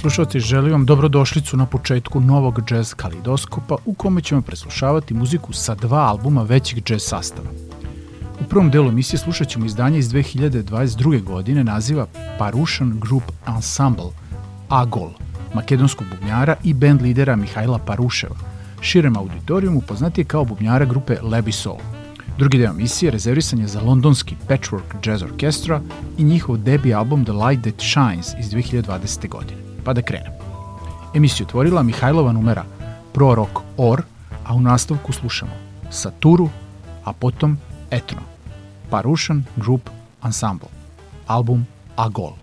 slušalci, želim vam dobrodošlicu na početku novog jazz kalidoskopa u kome ćemo preslušavati muziku sa dva albuma većeg jazz sastava. U prvom delu emisije slušat ćemo izdanje iz 2022. godine naziva Parušan Group Ensemble, AGOL, makedonskog bubnjara i band lidera Mihajla Paruševa, širem auditorijumu poznatije kao bubnjara grupe Lebi Soul. Drugi deo emisije rezervisan je za londonski Patchwork Jazz Orchestra i njihov debi album The Light That Shines iz 2020. godine. Pa da krenem. Emisiju otvorila Mihajlova numera Pro Rock Or, a u nastavku slušamo Saturu, a potom Etno, Parušan Group Ensemble, album Agol.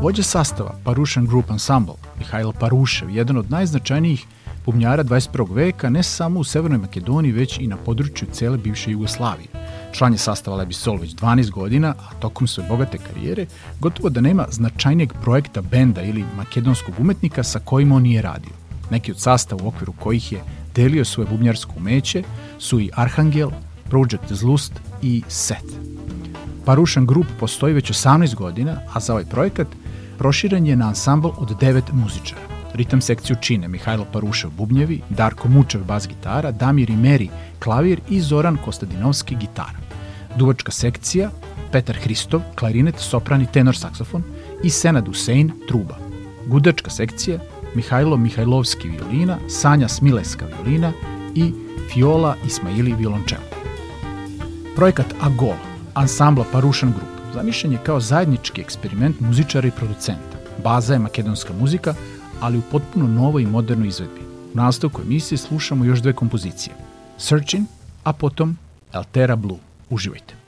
Vođa sastava Parušan Group Ensemble, Mihajlo Parušev, jedan od najznačajnijih bubnjara 21. veka ne samo u Severnoj Makedoniji, već i na području cele bivše Jugoslavije. Član je sastava Lebi Sol već 12 godina, a tokom svoje bogate karijere gotovo da nema značajnijeg projekta benda ili makedonskog umetnika sa kojim on nije radio. Neki od sastava u okviru kojih je delio svoje bubnjarsko umeće su i Arhangel, Project Zlust i Set. Parušan Group postoji već 18 godina, a za ovaj projekat proširen je na ansambl od devet muzičara. Ritam sekciju čine Mihajlo Parušev bubnjevi, Darko Mučev bas gitara, Damir i Meri klavir i Zoran Kostadinovski gitara. Duvačka sekcija Petar Hristov, klarinet, sopran i tenor saksofon i Senad Usein, truba. Gudačka sekcija Mihajlo Mihajlovski violina, Sanja Smileska violina i Fiola Ismaili violončelo. Projekat Agol, ansambla Parušan Group, zamišljen je kao zajednički eksperiment muzičara i producenta. Baza je makedonska muzika, ali u potpuno novoj i modernoj izvedbi. U nastavku emisije slušamo još dve kompozicije. Searching, a potom Altera Blue. Uživajte.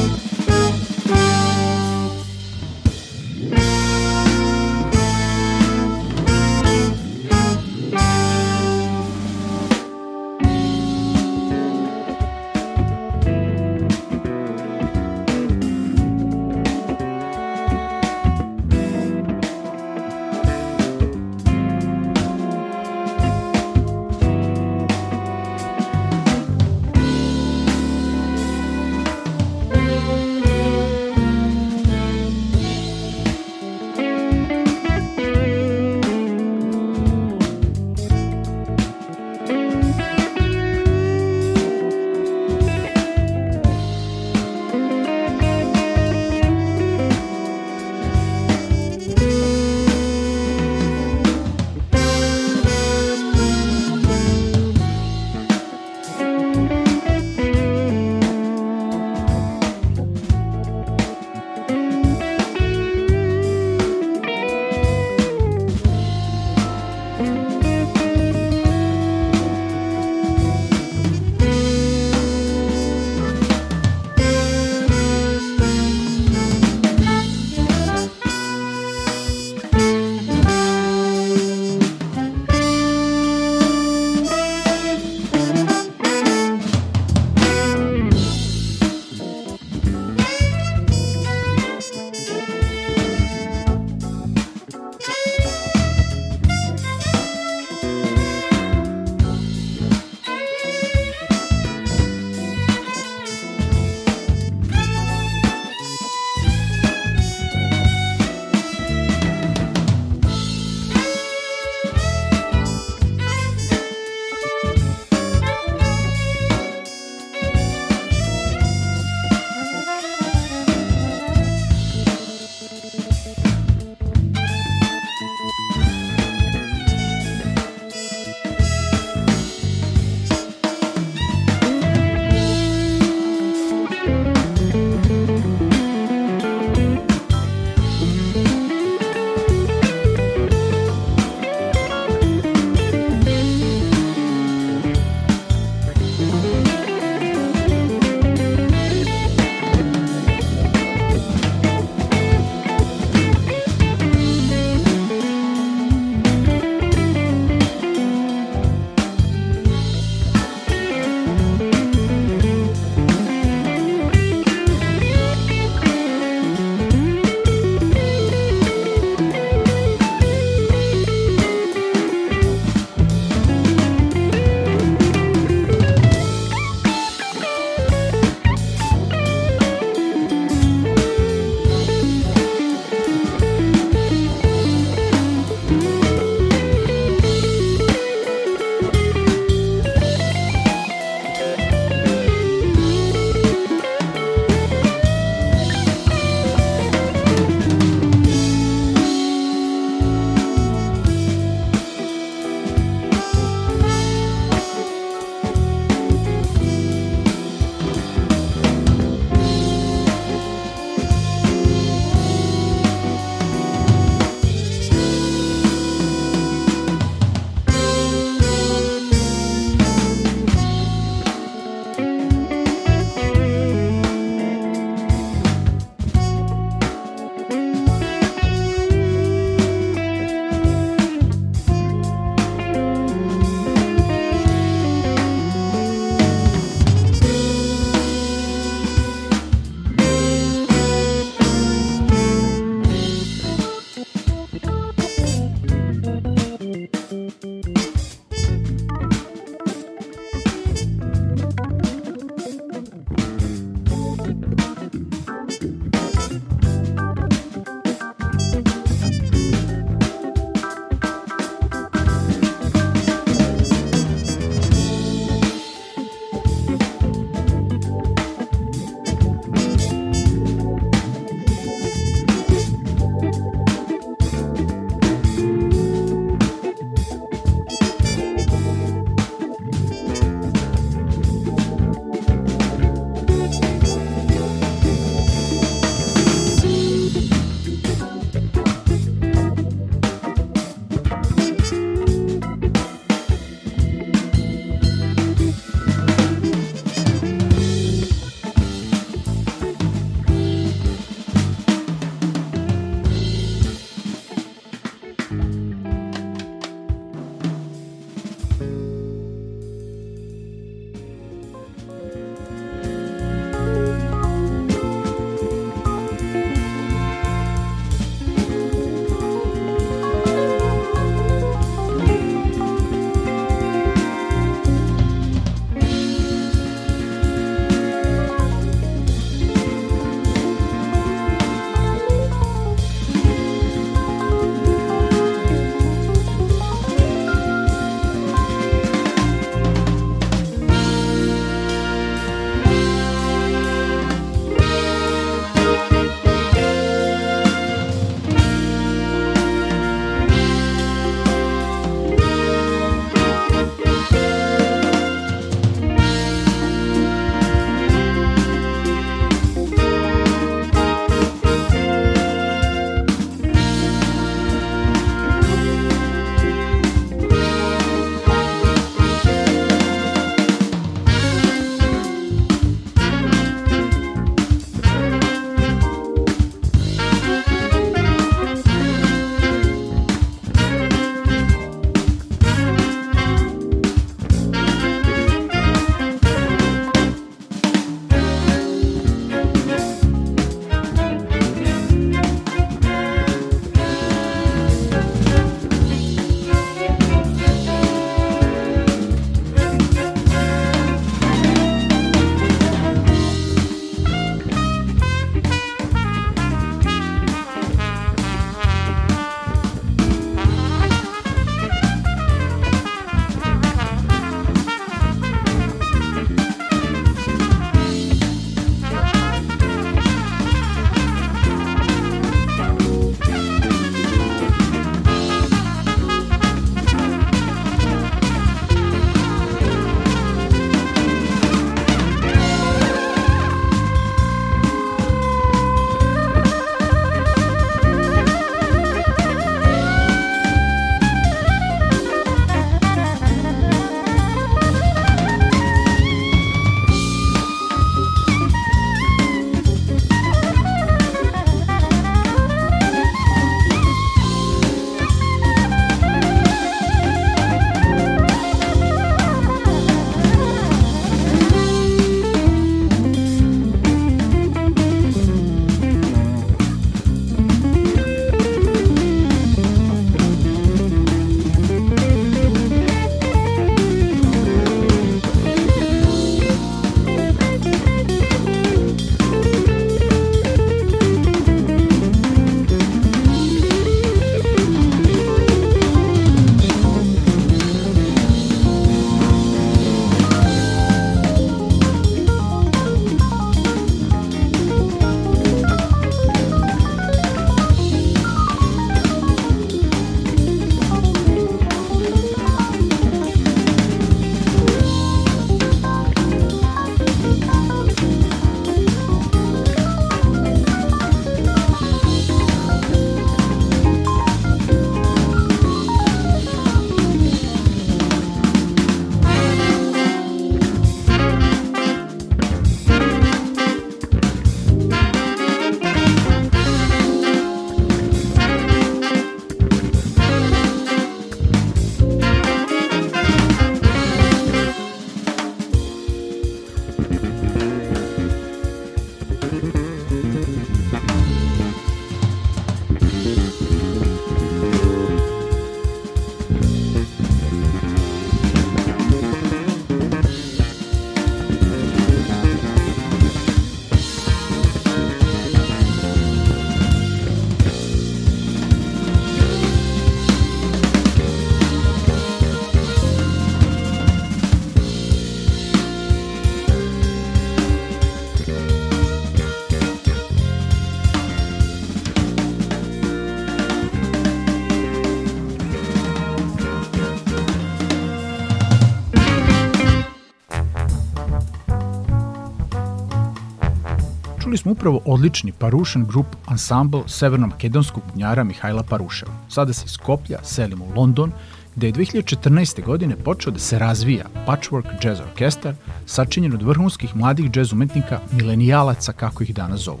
Čuli smo upravo odlični Parušan Group ansambl severno-makedonskog bubnjara Mihajla Paruševa. Sada se iz Skoplja selimo u London, gde je 2014. godine počeo da se razvija Patchwork Jazz Orkestar, sačinjen od vrhunskih mladih džez umetnika, milenijalaca kako ih danas zovu.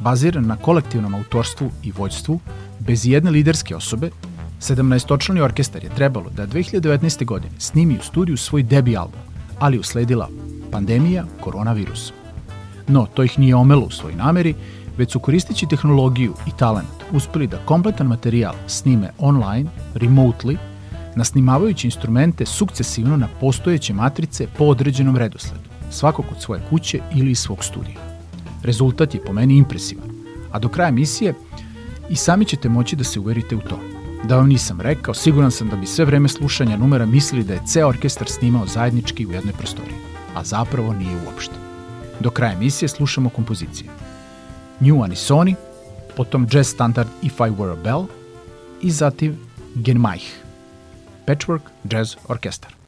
Baziran na kolektivnom autorstvu i vođstvu, bez jedne liderske osobe, 17-očlani orkestar je trebalo da 2019. godine snimi u studiju svoj debi album, ali usledila pandemija koronavirusa. No, to ih nije omelo u svoj nameri, već su koristeći tehnologiju i talent uspeli da kompletan materijal snime online, remotely, nasnimavajući instrumente sukcesivno na postojeće matrice po određenom redosledu, svako kod svoje kuće ili iz svog studija. Rezultat je po meni impresivan, a do kraja emisije i sami ćete moći da se uverite u to. Da vam nisam rekao, siguran sam da bi sve vreme slušanja numera mislili da je ceo orkestar snimao zajednički u jednoj prostoriji, a zapravo nije uopšte. Do kraja emisije slušamo kompozicije. New Anisoni, potom jazz standard If I Were a Bell i zatim Genmaich, Patchwork Jazz Orkestar.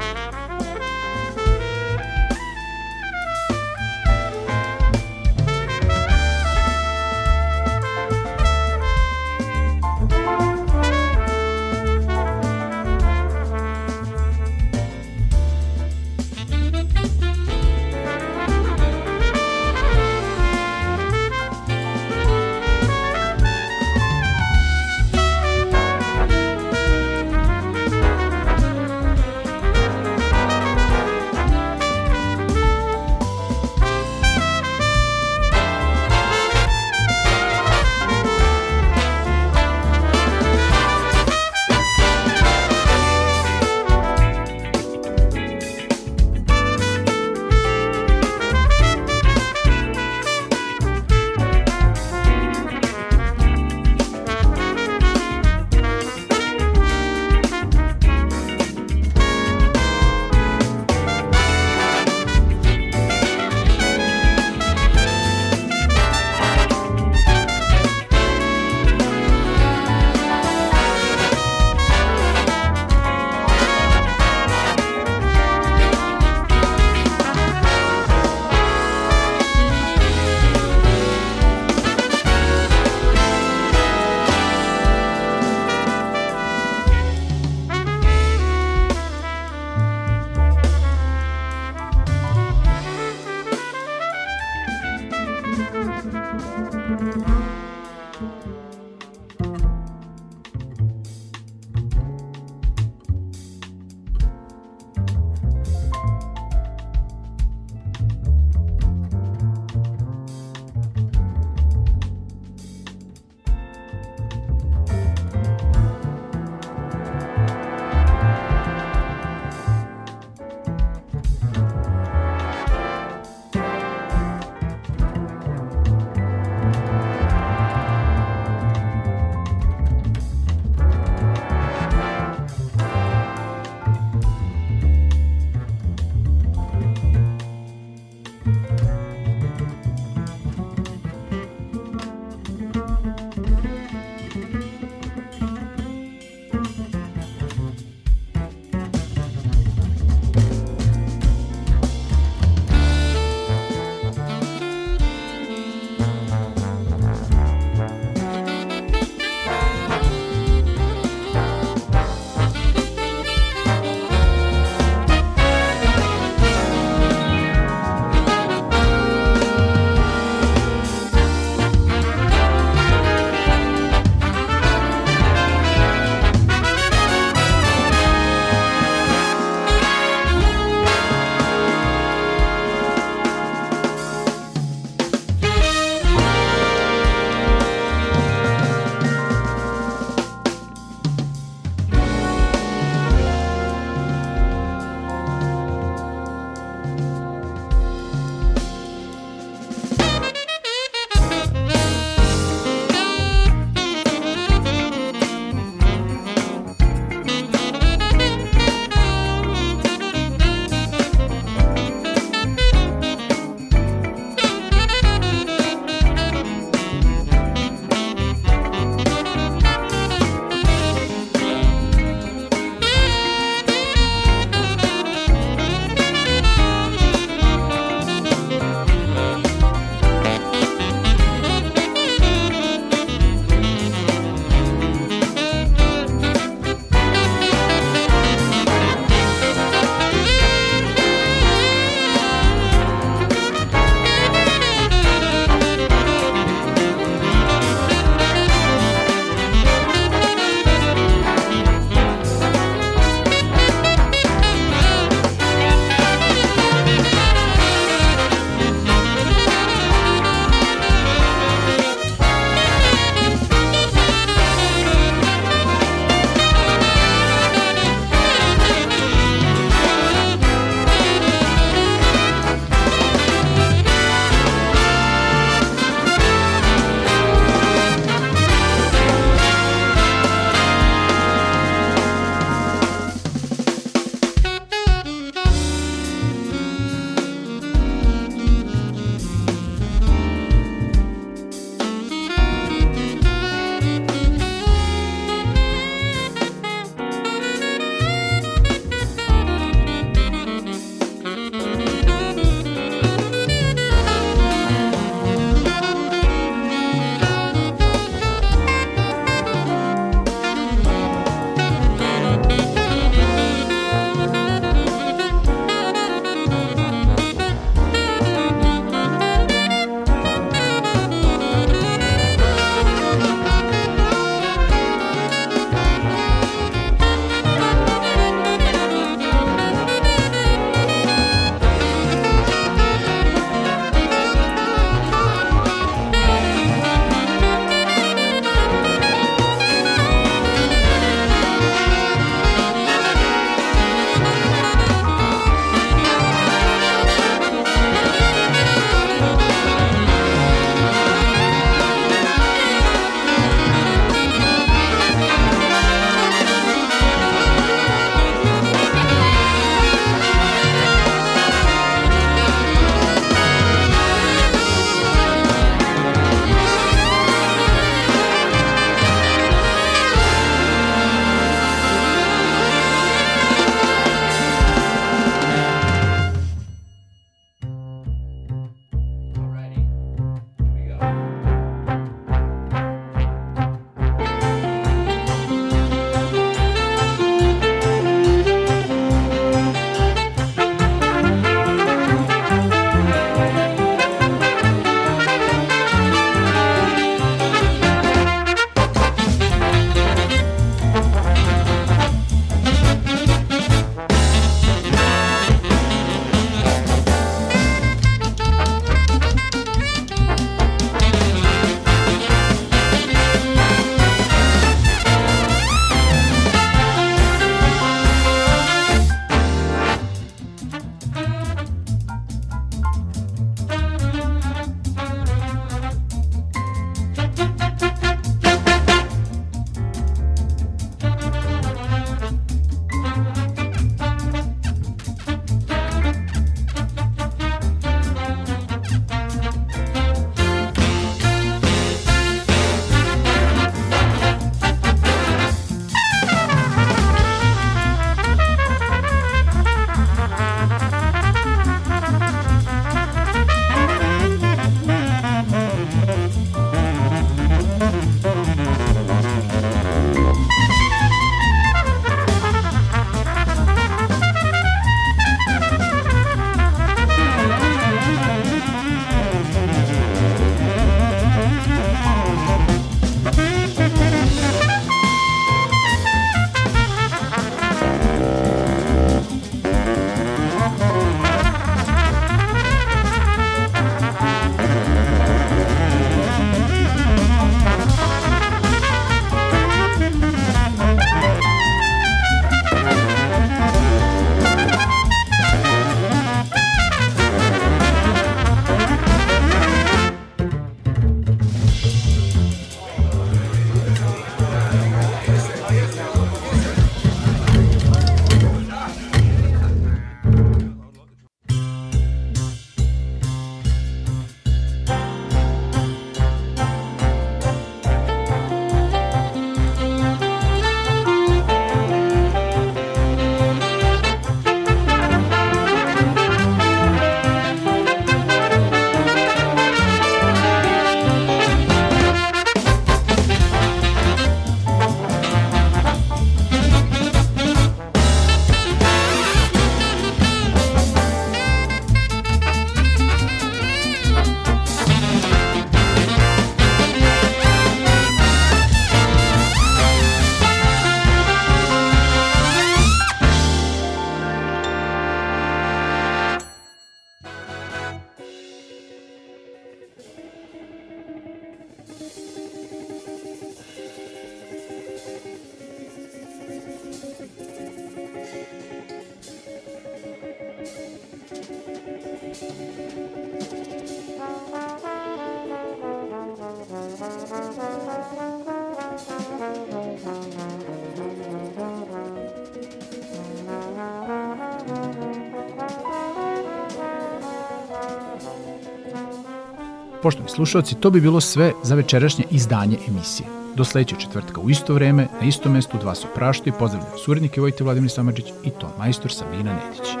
Slušalci, to bi bilo sve za večerašnje izdanje emisije. Do sledećeg četvrtka u isto vreme, na isto mestu, dva su i pozdravljam surednike Vojte Vladimir Samadžić i to majstor Sabina Nedić.